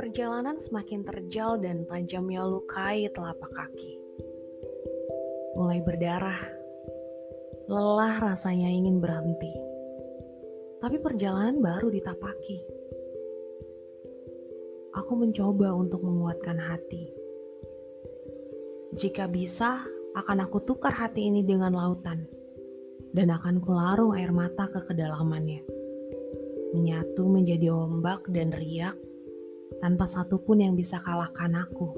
Perjalanan semakin terjal dan tajamnya lukai telapak kaki. Mulai berdarah. Lelah rasanya ingin berhenti. Tapi perjalanan baru ditapaki. Aku mencoba untuk menguatkan hati. Jika bisa, akan aku tukar hati ini dengan lautan. Dan akan kularung air mata ke kedalamannya. Menyatu menjadi ombak dan riak tanpa satupun yang bisa kalahkan aku.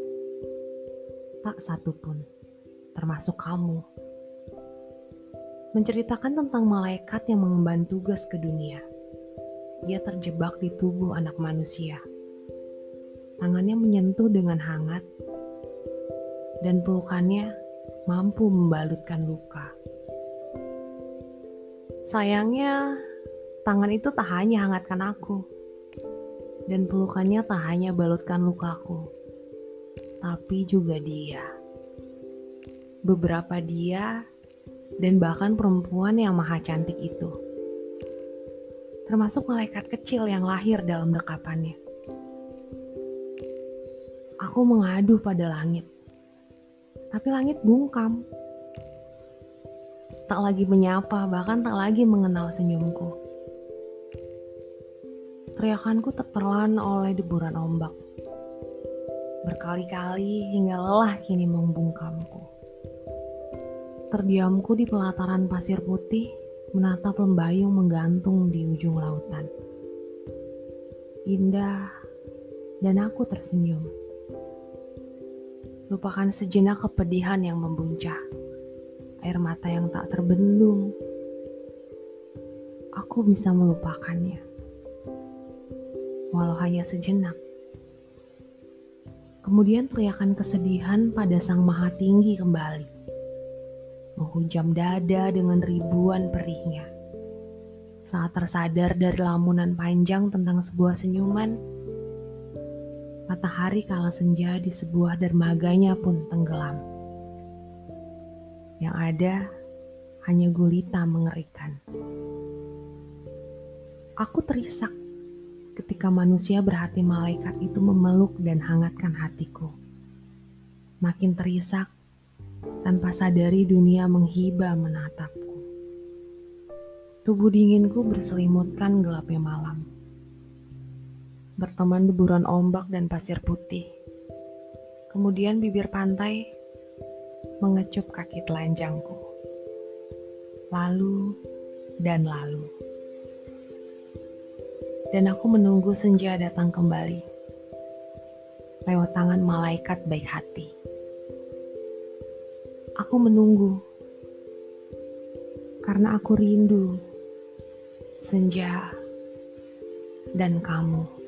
Tak satupun, termasuk kamu. Menceritakan tentang malaikat yang mengemban tugas ke dunia. Dia terjebak di tubuh anak manusia. Tangannya menyentuh dengan hangat, dan pelukannya mampu membalutkan luka. Sayangnya, tangan itu tak hanya hangatkan aku, dan pelukannya tak hanya balutkan lukaku, tapi juga dia. Beberapa dia dan bahkan perempuan yang maha cantik itu. Termasuk malaikat kecil yang lahir dalam dekapannya. Aku mengadu pada langit. Tapi langit bungkam. Tak lagi menyapa, bahkan tak lagi mengenal senyumku. Teriakanku tertelan oleh deburan ombak. Berkali-kali hingga lelah kini membungkamku. Terdiamku di pelataran pasir putih menatap lembayung menggantung di ujung lautan. Indah, dan aku tersenyum. Lupakan sejenak kepedihan yang membuncah. Air mata yang tak terbendung. Aku bisa melupakannya walau hanya sejenak. Kemudian teriakan kesedihan pada Sang Maha Tinggi kembali, menghujam dada dengan ribuan perihnya. Saat tersadar dari lamunan panjang tentang sebuah senyuman, matahari kala senja di sebuah dermaganya pun tenggelam. Yang ada hanya gulita mengerikan. Aku terisak ketika manusia berhati malaikat itu memeluk dan hangatkan hatiku. Makin terisak, tanpa sadari dunia menghibah menatapku. Tubuh dinginku berselimutkan gelapnya malam. Berteman deburan ombak dan pasir putih. Kemudian bibir pantai mengecup kaki telanjangku. Lalu dan lalu dan aku menunggu senja datang kembali lewat tangan malaikat baik hati. Aku menunggu karena aku rindu senja dan kamu.